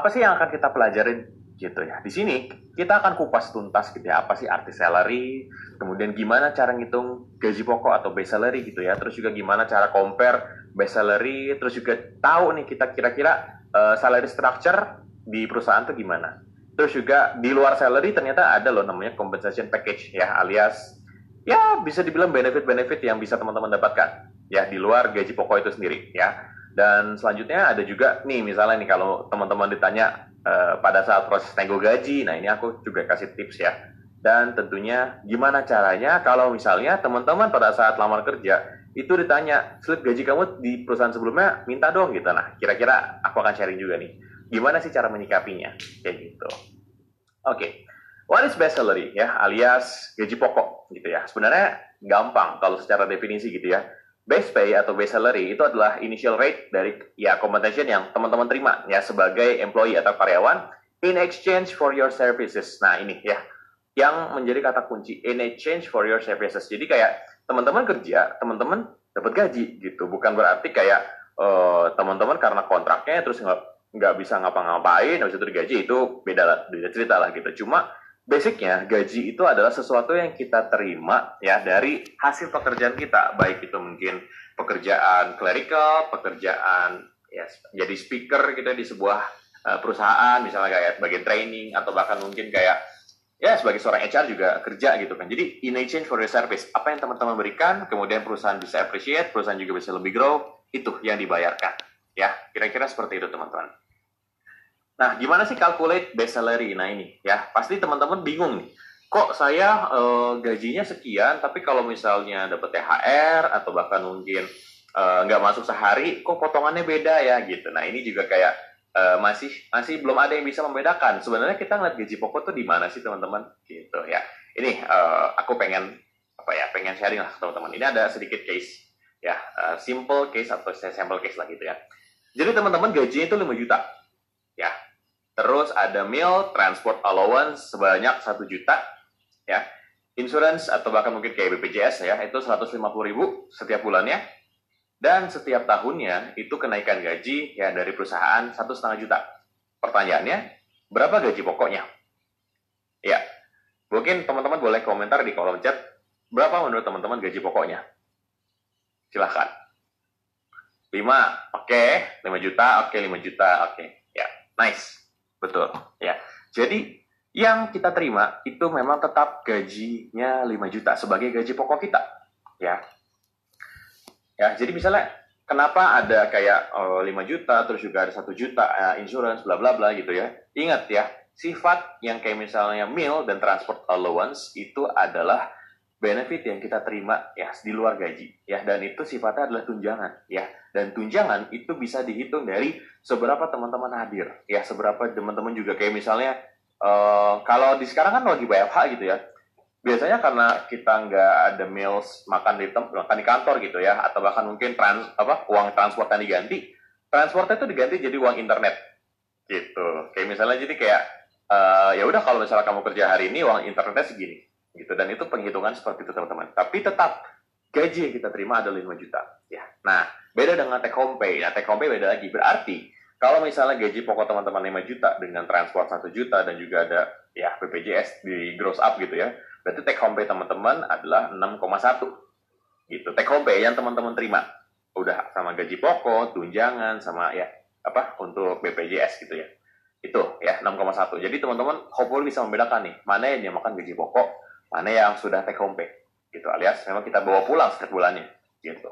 apa sih yang akan kita pelajarin gitu ya. Di sini kita akan kupas tuntas gitu ya, apa sih arti salary, kemudian gimana cara ngitung gaji pokok atau base salary gitu ya, terus juga gimana cara compare base salary, terus juga tahu nih kita kira-kira uh, salary structure di perusahaan tuh gimana. Terus juga di luar salary ternyata ada loh namanya compensation package ya, alias ya bisa dibilang benefit-benefit yang bisa teman-teman dapatkan ya di luar gaji pokok itu sendiri ya. Dan selanjutnya ada juga nih misalnya nih kalau teman-teman ditanya uh, pada saat proses nego gaji, nah ini aku juga kasih tips ya. Dan tentunya gimana caranya kalau misalnya teman-teman pada saat lamar kerja itu ditanya slip gaji kamu di perusahaan sebelumnya minta dong gitu. Nah kira-kira aku akan sharing juga nih gimana sih cara menyikapinya kayak gitu. Oke, okay. what is base salary ya alias gaji pokok gitu ya. Sebenarnya gampang kalau secara definisi gitu ya base pay atau base salary itu adalah initial rate dari ya compensation yang teman-teman terima ya sebagai employee atau karyawan in exchange for your services. Nah, ini ya yang menjadi kata kunci in exchange for your services. Jadi kayak teman-teman kerja, teman-teman dapat gaji gitu. Bukan berarti kayak uh, teman-teman karena kontraknya terus nggak nggak bisa ngapa-ngapain, habis itu digaji itu beda beda cerita lah gitu. Cuma basicnya gaji itu adalah sesuatu yang kita terima ya dari hasil pekerjaan kita. Baik itu mungkin pekerjaan clerical pekerjaan ya jadi speaker gitu di sebuah uh, perusahaan misalnya kayak sebagai training atau bahkan mungkin kayak ya sebagai seorang HR juga kerja gitu kan. Jadi in exchange for the service. Apa yang teman-teman berikan kemudian perusahaan bisa appreciate perusahaan juga bisa lebih grow itu yang dibayarkan. Ya kira-kira seperti itu teman-teman Nah, gimana sih calculate base salary? Nah ini ya, pasti teman-teman bingung nih. Kok saya uh, gajinya sekian, tapi kalau misalnya dapat THR atau bahkan mungkin uh, nggak masuk sehari, kok potongannya beda ya gitu. Nah ini juga kayak uh, masih masih belum ada yang bisa membedakan. Sebenarnya kita ngeliat gaji pokok tuh di mana sih teman-teman? Gitu ya. Ini uh, aku pengen apa ya, pengen sharing lah teman-teman. Ini ada sedikit case ya, uh, simple case atau sample case lah gitu ya. Jadi teman-teman gajinya itu 5 juta. Ya, Terus ada meal transport allowance sebanyak 1 juta ya. Insurance atau bahkan mungkin kayak BPJS ya, itu 150 ribu setiap bulannya. Dan setiap tahunnya itu kenaikan gaji ya dari perusahaan satu setengah juta. Pertanyaannya, berapa gaji pokoknya? Ya, mungkin teman-teman boleh komentar di kolom chat, berapa menurut teman-teman gaji pokoknya? Silahkan. 5, oke. Okay. 5 juta, oke. Okay. 5 juta, oke. Okay. Ya, nice. Betul, ya. Jadi yang kita terima itu memang tetap gajinya 5 juta sebagai gaji pokok kita, ya. Ya, jadi misalnya kenapa ada kayak oh, 5 juta terus juga ada satu juta uh, insurance bla bla bla gitu ya. Ingat ya, sifat yang kayak misalnya meal dan transport allowance itu adalah benefit yang kita terima ya di luar gaji ya. Dan itu sifatnya adalah tunjangan ya. Dan tunjangan itu bisa dihitung dari seberapa teman-teman hadir ya. Seberapa teman-teman juga. Kayak misalnya uh, kalau di sekarang kan lagi WFH gitu ya. Biasanya karena kita nggak ada meals makan di tem makan di kantor gitu ya. Atau bahkan mungkin trans apa uang transportnya diganti. Transportnya itu diganti jadi uang internet gitu. Kayak misalnya jadi kayak uh, ya udah kalau misalnya kamu kerja hari ini uang internetnya segini gitu. Dan itu penghitungan seperti itu teman-teman. Tapi tetap gaji yang kita terima adalah 5 juta. Ya. Nah beda dengan take home pay. Nah take home pay beda lagi. Berarti kalau misalnya gaji pokok teman-teman 5 juta dengan transport 1 juta dan juga ada ya BPJS di gross up gitu ya berarti take home pay teman-teman adalah 6,1 gitu. Take home pay yang teman-teman terima. Udah sama gaji pokok tunjangan sama ya apa untuk BPJS gitu ya. Itu ya 6,1 jadi teman-teman hopefully bisa membedakan nih mana yang dimakan gaji pokok mana yang sudah take home pay gitu alias memang kita bawa pulang setiap bulannya gitu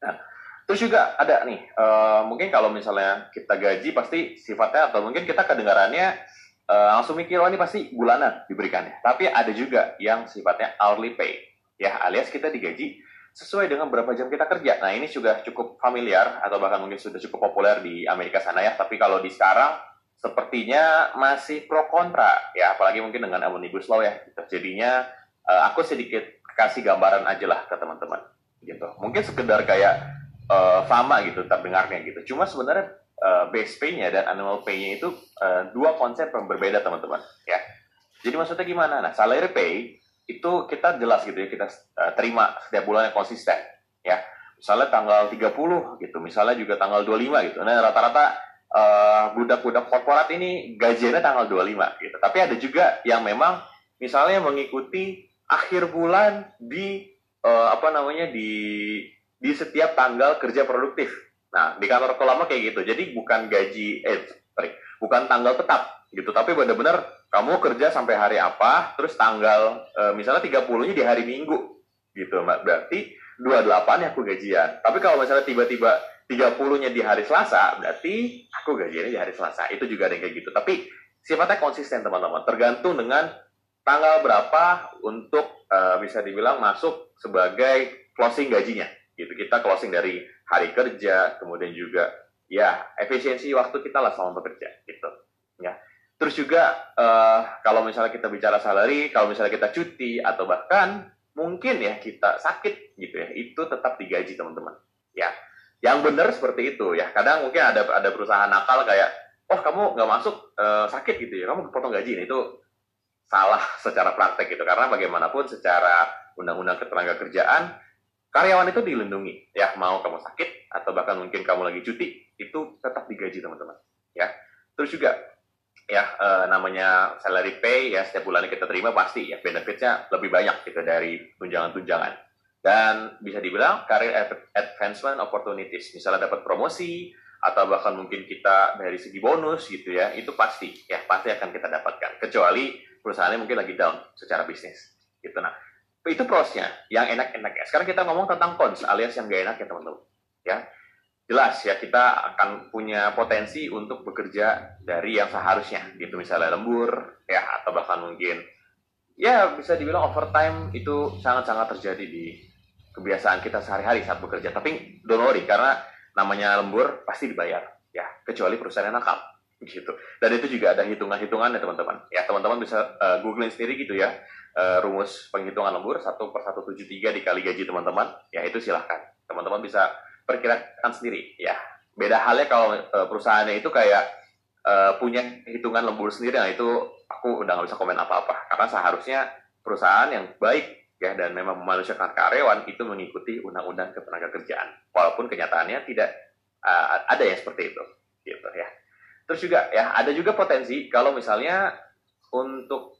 nah terus juga ada nih uh, mungkin kalau misalnya kita gaji pasti sifatnya atau mungkin kita kedengarannya uh, langsung mikir oh ini pasti bulanan diberikannya tapi ada juga yang sifatnya hourly pay ya alias kita digaji sesuai dengan berapa jam kita kerja. Nah ini juga cukup familiar atau bahkan mungkin sudah cukup populer di Amerika sana ya. Tapi kalau di sekarang sepertinya masih pro kontra ya apalagi mungkin dengan omnibus law ya gitu. jadinya uh, aku sedikit kasih gambaran aja lah ke teman-teman gitu. Mungkin sekedar kayak uh, sama gitu terdengarnya gitu. Cuma sebenarnya uh, base pay-nya dan annual pay-nya itu uh, dua konsep yang berbeda teman-teman ya. Jadi maksudnya gimana? Nah salary pay itu kita jelas gitu ya kita uh, terima setiap bulannya konsisten ya. Misalnya tanggal 30 gitu misalnya juga tanggal 25 gitu. Nah rata-rata uh, budak-budak korporat ini gajiannya tanggal 25 gitu. Tapi ada juga yang memang misalnya mengikuti akhir bulan di uh, apa namanya di di setiap tanggal kerja produktif. Nah, di kantor lama kayak gitu. Jadi bukan gaji eh sorry, bukan tanggal tetap gitu, tapi benar-benar kamu kerja sampai hari apa, terus tanggal uh, misalnya 30-nya di hari Minggu gitu. Berarti 28 ya aku gajian. Tapi kalau misalnya tiba-tiba 30-nya di hari Selasa, berarti aku gajiannya di hari Selasa. Itu juga ada yang kayak gitu. Tapi sifatnya konsisten teman-teman. Tergantung dengan tanggal berapa untuk uh, bisa dibilang masuk sebagai closing gajinya. Gitu. Kita closing dari hari kerja, kemudian juga ya efisiensi waktu kita lah selama bekerja gitu. Ya. Terus juga uh, kalau misalnya kita bicara salary, kalau misalnya kita cuti atau bahkan mungkin ya kita sakit gitu ya, itu tetap digaji teman-teman. Ya, yang benar seperti itu ya. Kadang mungkin ada ada perusahaan nakal kayak, oh kamu nggak masuk uh, sakit gitu ya, kamu potong gaji. Nah, itu salah secara praktek gitu. Karena bagaimanapun secara undang-undang ketenaga kerjaan, karyawan itu dilindungi ya. Mau kamu sakit atau bahkan mungkin kamu lagi cuti, itu tetap digaji teman-teman. Ya. Terus juga ya uh, namanya salary pay ya setiap bulan kita terima pasti ya benefitnya lebih banyak gitu dari tunjangan-tunjangan dan bisa dibilang career advancement opportunities. Misalnya dapat promosi atau bahkan mungkin kita dari segi bonus gitu ya itu pasti ya pasti akan kita dapatkan. Kecuali perusahaannya mungkin lagi down secara bisnis. Gitu nah. Itu prosnya yang enak-enak ya. Sekarang kita ngomong tentang cons alias yang gak enak ya teman-teman. Ya. Jelas ya kita akan punya potensi untuk bekerja dari yang seharusnya. Gitu misalnya lembur ya atau bahkan mungkin ya bisa dibilang overtime itu sangat-sangat terjadi di kebiasaan kita sehari-hari saat bekerja. Tapi don't worry karena namanya lembur pasti dibayar. Ya kecuali perusahaan yang nakal. Gitu. Dan itu juga ada hitungan-hitungan ya teman-teman. Ya teman-teman bisa uh, googling sendiri gitu ya. Uh, rumus penghitungan lembur satu per satu tujuh tiga dikali gaji teman-teman. Ya itu silahkan. Teman-teman bisa perkirakan sendiri. Ya beda halnya kalau uh, perusahaannya itu kayak uh, punya hitungan lembur sendiri. Nah itu aku udah nggak bisa komen apa-apa. Karena seharusnya perusahaan yang baik ya dan memang memanusiakan karyawan itu mengikuti undang-undang ketenagakerjaan walaupun kenyataannya tidak uh, ada yang seperti itu gitu ya. Terus juga ya ada juga potensi kalau misalnya untuk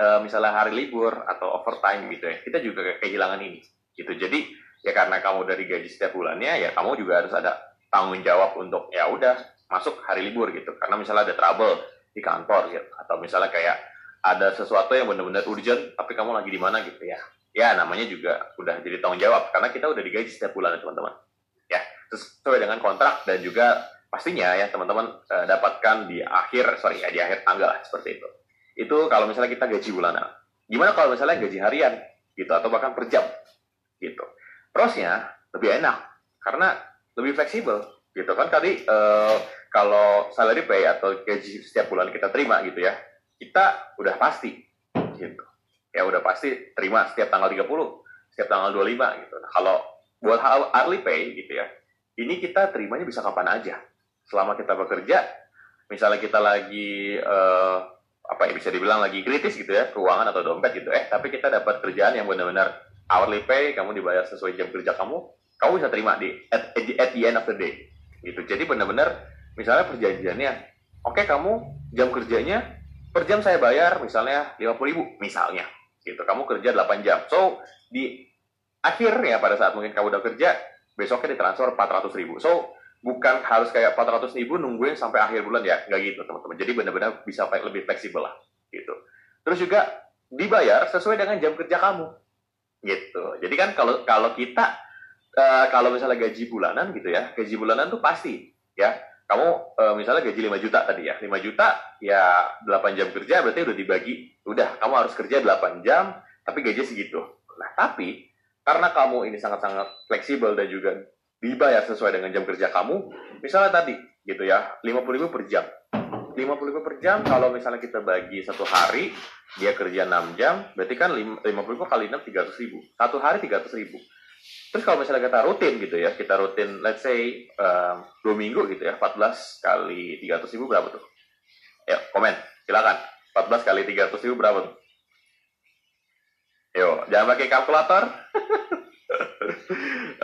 uh, misalnya hari libur atau overtime gitu ya kita juga kehilangan ini gitu. Jadi ya karena kamu dari gaji setiap bulannya ya kamu juga harus ada tanggung jawab untuk ya udah masuk hari libur gitu. Karena misalnya ada trouble di kantor gitu atau misalnya kayak ada sesuatu yang benar-benar urgent tapi kamu lagi di mana gitu ya. Ya namanya juga udah jadi tanggung jawab karena kita udah digaji setiap bulan ya teman-teman. Ya sesuai dengan kontrak dan juga pastinya ya teman-teman eh, dapatkan di akhir sorry ya di akhir tanggal lah, seperti itu. Itu kalau misalnya kita gaji bulanan. Gimana kalau misalnya gaji harian gitu atau bahkan per jam gitu. Prosnya lebih enak karena lebih fleksibel gitu kan. Tadi uh, kalau salary pay atau gaji setiap bulan kita terima gitu ya kita udah pasti gitu ya udah pasti terima setiap tanggal 30 setiap tanggal 25 gitu nah, kalau buat hourly pay gitu ya ini kita terimanya bisa kapan aja selama kita bekerja misalnya kita lagi uh, apa ya bisa dibilang lagi kritis gitu ya keuangan atau dompet gitu eh tapi kita dapat kerjaan yang benar-benar hourly pay, kamu dibayar sesuai jam kerja kamu, kamu bisa terima di at, at the end of the day. Gitu. Jadi benar-benar misalnya perjanjiannya, oke okay, kamu jam kerjanya per jam saya bayar misalnya 50 ribu misalnya. Gitu. Kamu kerja 8 jam. So di akhir ya pada saat mungkin kamu udah kerja, besoknya ditransfer 400 ribu. So bukan harus kayak 400 ribu nungguin sampai akhir bulan ya, nggak gitu teman-teman. Jadi benar-benar bisa lebih fleksibel lah gitu. Terus juga dibayar sesuai dengan jam kerja kamu gitu jadi kan kalau kalau kita uh, kalau misalnya gaji bulanan gitu ya gaji bulanan tuh pasti ya kamu uh, misalnya gaji 5 juta tadi ya. 5 juta ya 8 jam kerja berarti udah dibagi. Udah kamu harus kerja 8 jam tapi gaji segitu. Nah tapi karena kamu ini sangat-sangat fleksibel dan juga dibayar sesuai dengan jam kerja kamu misalnya tadi gitu ya 50 ribu per jam. 50 ribu per jam kalau misalnya kita bagi satu hari dia kerja 6 jam berarti kan 50 ribu kali 6 300 ribu. Satu hari 300 ribu terus kalau misalnya kita rutin gitu ya kita rutin let's say um, dua minggu gitu ya 14 kali 300 ribu berapa tuh ya komen silakan 14 kali 300 ribu berapa tuh Yo, jangan pakai kalkulator.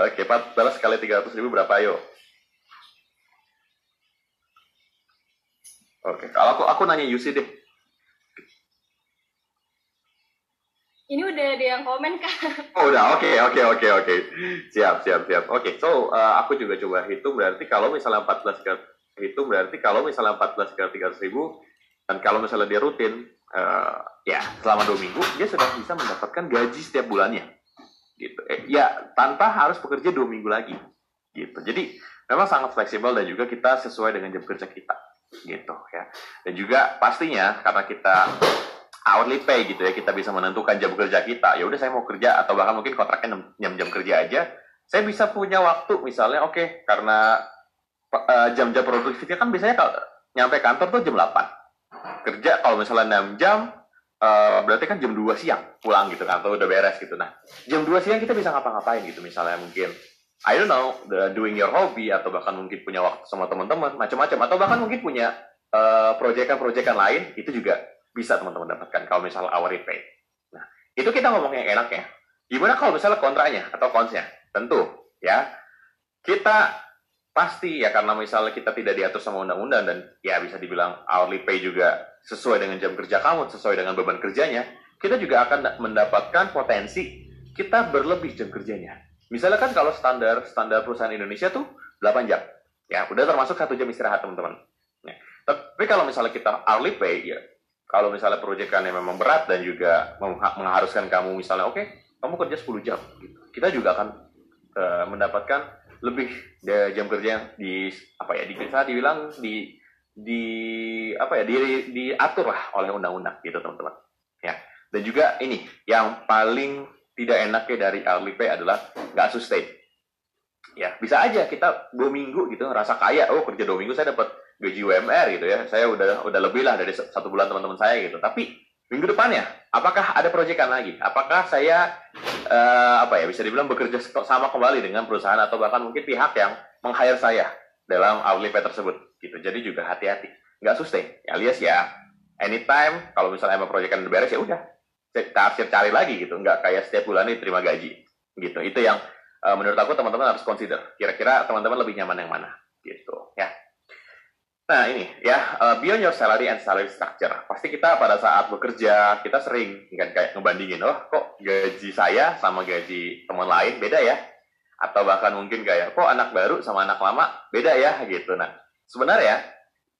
Oke, 14 kali 300 ribu berapa, yo? Oke, kalau aku aku nanya Yusi deh. Ini udah ada yang komen kak. Oh udah, oke oke oke oke. Siap siap siap. Oke, so uh, aku juga coba hitung berarti kalau misalnya 14 kali hitung berarti kalau misalnya 14 kali 300 ribu dan kalau misalnya dia rutin uh, ya selama dua minggu dia sudah bisa mendapatkan gaji setiap bulannya. Gitu. Eh, ya tanpa harus bekerja dua minggu lagi. Gitu. Jadi memang sangat fleksibel dan juga kita sesuai dengan jam kerja kita. Gitu ya. Dan juga pastinya karena kita hourly pay gitu ya kita bisa menentukan jam kerja kita. Ya udah saya mau kerja atau bahkan mungkin kontraknya jam-jam kerja aja. Saya bisa punya waktu misalnya oke okay, karena uh, jam-jam produktifnya kan biasanya kalau nyampe kantor tuh jam 8 kerja kalau misalnya 6 jam uh, berarti kan jam 2 siang pulang gitu kan atau udah beres gitu. Nah jam 2 siang kita bisa ngapa-ngapain gitu misalnya mungkin I don't know, the doing your hobby atau bahkan mungkin punya waktu sama teman-teman macam-macam. Atau bahkan mungkin punya uh, proyekan-proyekan lain itu juga bisa teman-teman dapatkan kalau misalnya hourly pay. Nah, itu kita ngomong yang enak ya. Gimana kalau misalnya kontraknya atau konsnya? Tentu ya. Kita pasti ya karena misalnya kita tidak diatur sama undang-undang dan ya bisa dibilang hourly pay juga sesuai dengan jam kerja kamu, sesuai dengan beban kerjanya, kita juga akan mendapatkan potensi kita berlebih jam kerjanya Misalnya kan kalau standar standar perusahaan Indonesia tuh 8 jam. Ya, udah termasuk satu jam istirahat teman-teman. Ya. Tapi kalau misalnya kita hourly pay, ya kalau misalnya proyekannya memang berat dan juga mengharuskan kamu misalnya, oke, okay, kamu kerja 10 jam. Gitu. Kita juga akan uh, mendapatkan lebih jam kerja di apa ya di kita dibilang di di apa ya di diatur lah oleh undang-undang gitu teman-teman ya dan juga ini yang paling tidak enaknya dari pay adalah nggak sustain. Ya, bisa aja kita dua minggu gitu ngerasa kaya, oh kerja dua minggu saya dapat gaji UMR gitu ya, saya udah udah lebih lah dari satu bulan teman-teman saya gitu. Tapi minggu depannya, apakah ada proyekan lagi? Apakah saya uh, apa ya bisa dibilang bekerja sama kembali dengan perusahaan atau bahkan mungkin pihak yang meng-hire saya dalam pay tersebut gitu. Jadi juga hati-hati, nggak sustain. Alias ya anytime kalau misalnya emang proyekan beres ya udah tarsir cari lagi gitu nggak kayak setiap bulan ini terima gaji gitu itu yang uh, menurut aku teman-teman harus consider kira-kira teman-teman lebih nyaman yang mana gitu ya nah ini ya uh, beyond your salary and salary structure. Pasti kita pada saat bekerja kita sering kan kayak ngebandingin oh kok gaji saya sama gaji teman lain beda ya? Atau bahkan mungkin kayak kok anak baru sama anak lama beda ya? Gitu. Nah sebenarnya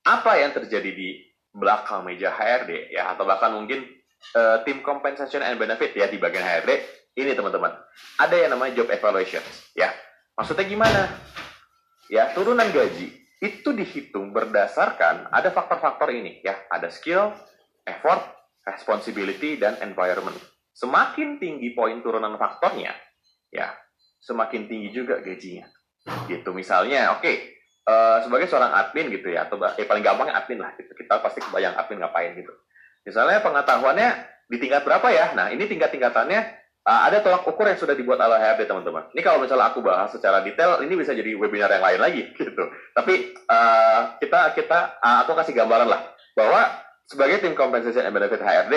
apa yang terjadi di belakang meja HRD ya atau bahkan mungkin uh, tim compensation and benefit ya di bagian HRD ini teman-teman ada yang namanya job evaluation ya. Maksudnya gimana? Ya turunan gaji itu dihitung berdasarkan ada faktor-faktor ini ya. Ada skill effort responsibility dan environment. Semakin tinggi poin turunan faktornya ya semakin tinggi juga gajinya. Gitu misalnya oke okay, uh, eh, sebagai seorang admin gitu ya atau eh, paling gampang admin lah gitu. Kita pasti kebayang admin ngapain gitu. Misalnya pengetahuannya di tingkat berapa ya? Nah, ini tingkat-tingkatannya uh, ada tolak ukur yang sudah dibuat oleh HRD teman-teman. Ini kalau misalnya aku bahas secara detail, ini bisa jadi webinar yang lain lagi gitu. Tapi uh, kita kita uh, aku kasih gambaran lah bahwa sebagai tim compensation and benefit HRD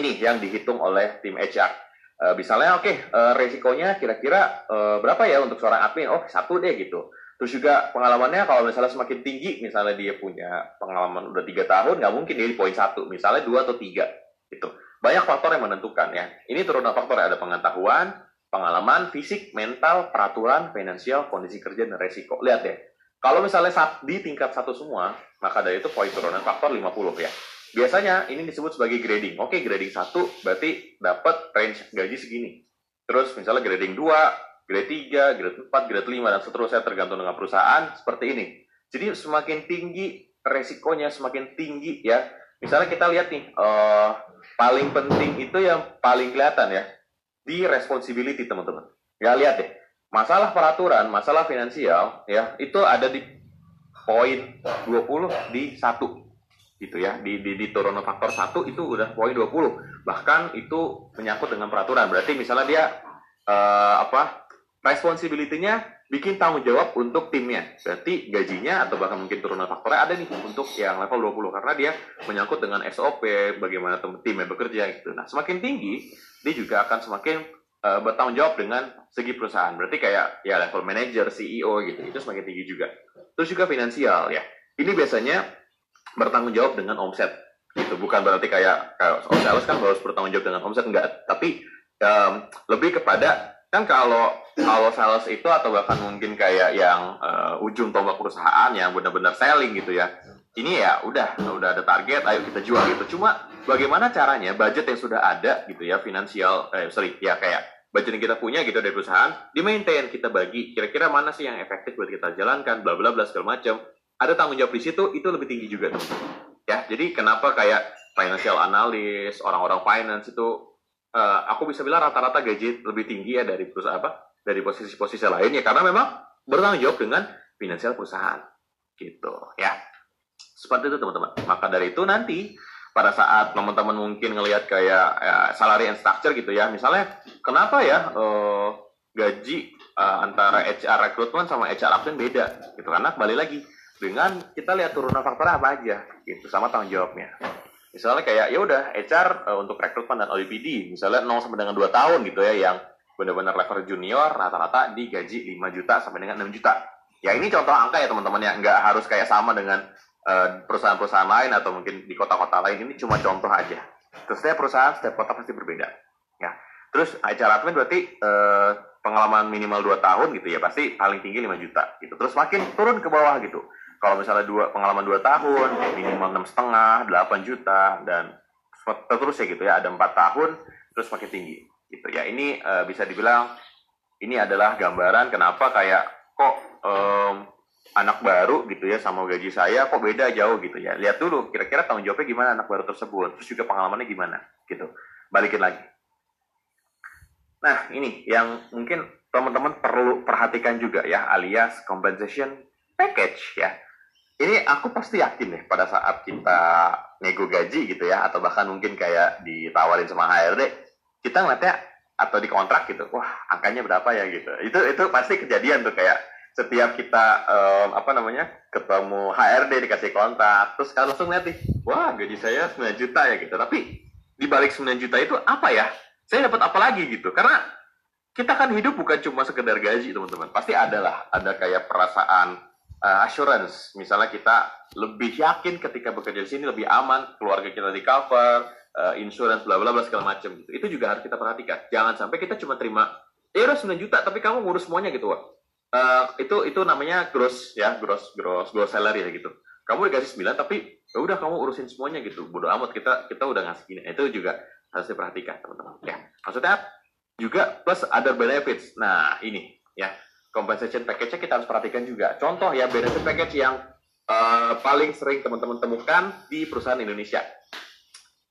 ini yang dihitung oleh tim HR. Uh, misalnya oke okay, uh, resikonya kira-kira uh, berapa ya untuk seorang admin? Oh satu deh gitu. Terus juga pengalamannya kalau misalnya semakin tinggi, misalnya dia punya pengalaman udah tiga tahun, nggak mungkin dia di poin satu, misalnya dua atau tiga, itu banyak faktor yang menentukan ya. Ini turunan faktor ada pengetahuan, pengalaman, fisik, mental, peraturan, finansial, kondisi kerja dan resiko. Lihat deh, kalau misalnya di tingkat satu semua, maka dari itu poin turunan faktor 50 ya. Biasanya ini disebut sebagai grading. Oke, grading satu berarti dapat range gaji segini. Terus misalnya grading 2 grade 3, grade 4, grade 5, dan seterusnya tergantung dengan perusahaan seperti ini. Jadi semakin tinggi resikonya, semakin tinggi ya. Misalnya kita lihat nih, uh, paling penting itu yang paling kelihatan ya, di responsibility teman-teman. Ya lihat deh, masalah peraturan, masalah finansial ya, itu ada di poin 20 di satu. Gitu ya di di, di turunan faktor satu itu udah poin 20 bahkan itu menyangkut dengan peraturan. Berarti misalnya dia uh, apa responsibility-nya bikin tanggung jawab untuk timnya. Berarti gajinya atau bahkan mungkin turunan faktornya ada nih untuk yang level 20 karena dia menyangkut dengan SOP, bagaimana timnya bekerja gitu. Nah, semakin tinggi dia juga akan semakin uh, bertanggung jawab dengan segi perusahaan. Berarti kayak ya level manager, CEO gitu. Itu semakin tinggi juga. Terus juga finansial ya. Ini biasanya bertanggung jawab dengan omset itu bukan berarti kayak oh, sales kan harus bertanggung jawab dengan omset enggak tapi um, lebih kepada kan kalau kalau sales itu atau bahkan mungkin kayak yang uh, ujung tombak perusahaan yang benar-benar selling gitu ya ini ya udah udah ada target ayo kita jual gitu. Cuma bagaimana caranya budget yang sudah ada gitu ya finansial eh sorry ya kayak budget yang kita punya gitu dari perusahaan di maintain kita bagi kira-kira mana sih yang efektif buat kita jalankan bla bla bla segala macam. Ada tanggung jawab di situ itu lebih tinggi juga tuh ya jadi kenapa kayak financial analyst orang-orang finance itu uh, aku bisa bilang rata-rata gaji lebih tinggi ya dari perusahaan apa dari posisi-posisi lain ya karena memang bertanggung jawab dengan finansial perusahaan. Gitu ya. Seperti itu teman-teman. Maka dari itu nanti pada saat teman-teman mungkin ngelihat kayak ya, salary and structure gitu ya misalnya kenapa ya uh, gaji uh, antara HR recruitment sama HR absen beda? Gitu karena kembali lagi dengan kita lihat turunan faktor apa aja gitu sama tanggung jawabnya misalnya kayak ya udah HR uh, untuk rekrutmen dan ODPD misalnya 0 sampai dengan 2 tahun gitu ya yang benar-benar level junior rata-rata digaji 5 juta sampai dengan 6 juta. Ya ini contoh angka ya teman-teman ya. Nggak harus kayak sama dengan uh, perusahaan-perusahaan lain atau mungkin di kota-kota lain. Ini cuma contoh aja. Terus setiap perusahaan setiap kota pasti berbeda. Ya. Terus HR admin berarti uh, pengalaman minimal 2 tahun gitu ya pasti paling tinggi 5 juta gitu. Terus makin turun ke bawah gitu kalau misalnya dua pengalaman dua tahun minimal enam setengah delapan juta dan terus ya gitu ya ada empat tahun terus makin tinggi gitu ya. Ini uh, bisa dibilang ini adalah gambaran kenapa kayak kok um, anak baru gitu ya sama gaji saya kok beda jauh gitu ya. Lihat dulu kira-kira tanggung jawabnya gimana anak baru tersebut terus juga pengalamannya gimana gitu. Balikin lagi. Nah ini yang mungkin teman-teman perlu perhatikan juga ya alias compensation package ya ini aku pasti yakin nih pada saat kita nego gaji gitu ya atau bahkan mungkin kayak ditawarin sama HRD kita ngeliatnya atau di kontrak gitu wah angkanya berapa ya? gitu. Itu itu pasti kejadian tuh kayak setiap kita um, apa namanya ketemu HRD dikasih kontrak terus kalau langsung lihat nih wah gaji saya 9 juta ya gitu. Tapi di balik 9 juta itu apa ya? Saya dapat apa lagi gitu? Karena kita kan hidup bukan cuma sekedar gaji teman-teman. Pasti ada lah ada kayak perasaan uh, assurance. Misalnya kita lebih yakin ketika bekerja di sini lebih aman, keluarga kita di cover, uh, insurance bla bla bla segala macam gitu. Itu juga harus kita perhatikan. Jangan sampai kita cuma terima ya udah 9 juta tapi kamu ngurus semuanya gitu, Wak. Uh, itu itu namanya gross ya, gross gross gross salary ya gitu. Kamu dikasih 9 tapi ya udah kamu urusin semuanya gitu. Bodoh amat kita kita udah ngasih gini. Itu juga harus diperhatikan, teman-teman. Ya. Maksudnya juga plus other benefits. Nah, ini ya compensation package-nya kita harus perhatikan juga. Contoh ya benefit package yang uh, paling sering teman-teman temukan di perusahaan Indonesia.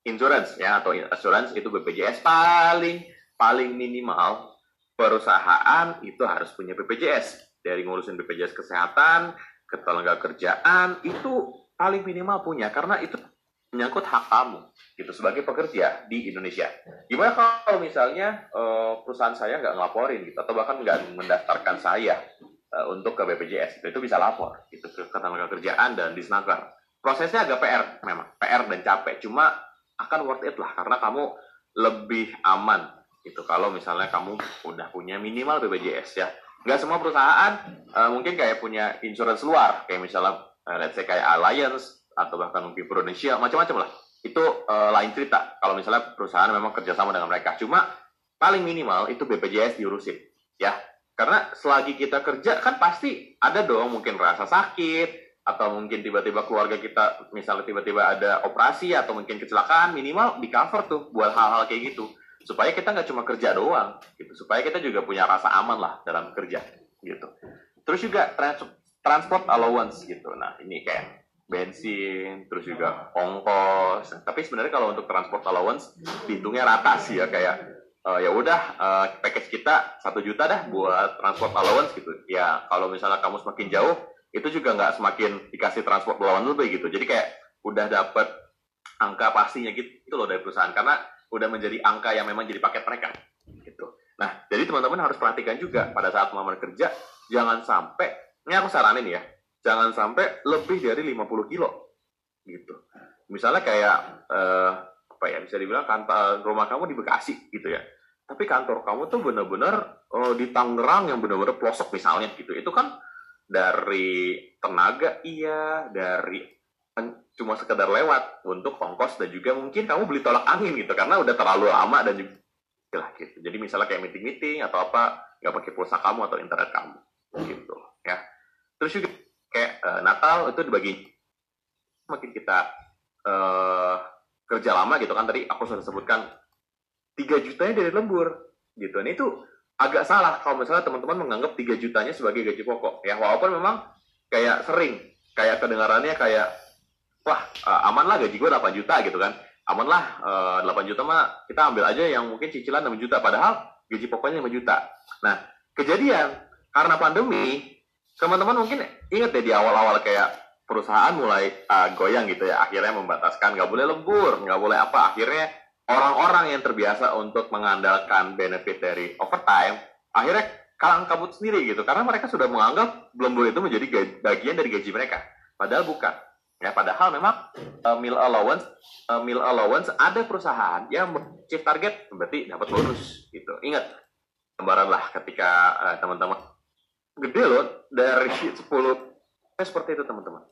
Insurance ya atau insurance itu BPJS paling paling minimal perusahaan itu harus punya BPJS. Dari ngurusin BPJS kesehatan, ketenaga kerjaan itu paling minimal punya karena itu menyangkut hak kamu gitu sebagai pekerja di Indonesia. Gimana kalau misalnya uh, perusahaan saya nggak ngelaporin gitu atau bahkan nggak mendaftarkan saya uh, untuk ke BPJS itu, itu bisa lapor gitu ke ketenaga kerjaan dan disnaker. Prosesnya agak PR memang PR dan capek cuma akan worth it lah karena kamu lebih aman gitu kalau misalnya kamu udah punya minimal BPJS ya. Nggak semua perusahaan uh, mungkin kayak punya insurance luar kayak misalnya uh, let's say kayak Alliance atau bahkan mungkin Prudensial macam-macam lah. Itu uh, lain cerita. Kalau misalnya perusahaan memang kerjasama dengan mereka. Cuma paling minimal itu BPJS diurusin ya. Karena selagi kita kerja kan pasti ada dong mungkin rasa sakit atau mungkin tiba-tiba keluarga kita misalnya tiba-tiba ada operasi atau mungkin kecelakaan minimal di cover tuh buat hal-hal kayak gitu. Supaya kita nggak cuma kerja doang gitu. Supaya kita juga punya rasa aman lah dalam kerja gitu. Terus juga trans transport allowance gitu. Nah ini kayak bensin, terus juga ongkos. Tapi sebenarnya kalau untuk transport allowance dihitungnya rata sih ya kayak uh, ya udah uh, package kita satu juta dah buat transport allowance gitu. Ya kalau misalnya kamu semakin jauh itu juga nggak semakin dikasih transport allowance lebih gitu. Jadi kayak udah dapet angka pastinya gitu loh dari perusahaan karena udah menjadi angka yang memang jadi paket mereka gitu. Nah, jadi teman-teman harus perhatikan juga pada saat melamar kerja jangan sampai ini aku saranin ya jangan sampai lebih dari 50 kilo gitu misalnya kayak eh, apa ya bisa dibilang kantor rumah kamu di Bekasi gitu ya tapi kantor kamu tuh bener-bener oh, di Tangerang yang bener-bener pelosok misalnya gitu itu kan dari tenaga iya dari cuma sekedar lewat untuk ongkos dan juga mungkin kamu beli tolak angin gitu karena udah terlalu lama dan juga lah gitu. Jadi misalnya kayak meeting meeting atau apa nggak pakai pulsa kamu atau internet kamu gitu ya. Terus juga kayak uh, Natal itu dibagi. Makin kita uh, kerja lama gitu kan tadi aku sudah sebutkan 3 jutanya dari lembur gitu. Ini itu agak salah kalau misalnya teman-teman menganggap 3 jutanya sebagai gaji pokok. Ya walaupun memang kayak sering kayak kedengarannya kayak wah uh, aman lah gaji gue 8 juta gitu kan. Aman lah uh, 8 juta mah kita ambil aja yang mungkin cicilan 6 juta padahal gaji pokoknya 5 juta. Nah kejadian karena pandemi teman-teman mungkin inget ya di awal-awal kayak perusahaan mulai uh, goyang gitu ya akhirnya membataskan nggak boleh lembur nggak boleh apa akhirnya orang-orang yang terbiasa untuk mengandalkan benefit dari overtime akhirnya kalang kabut sendiri gitu karena mereka sudah menganggap lembur itu menjadi bagian dari gaji mereka padahal bukan Ya, padahal memang uh, meal allowance uh, meal allowance ada perusahaan yang chief target berarti dapat bonus gitu. Ingat gambaran lah ketika uh, teman-teman gede loh dari 10 seperti itu teman-teman.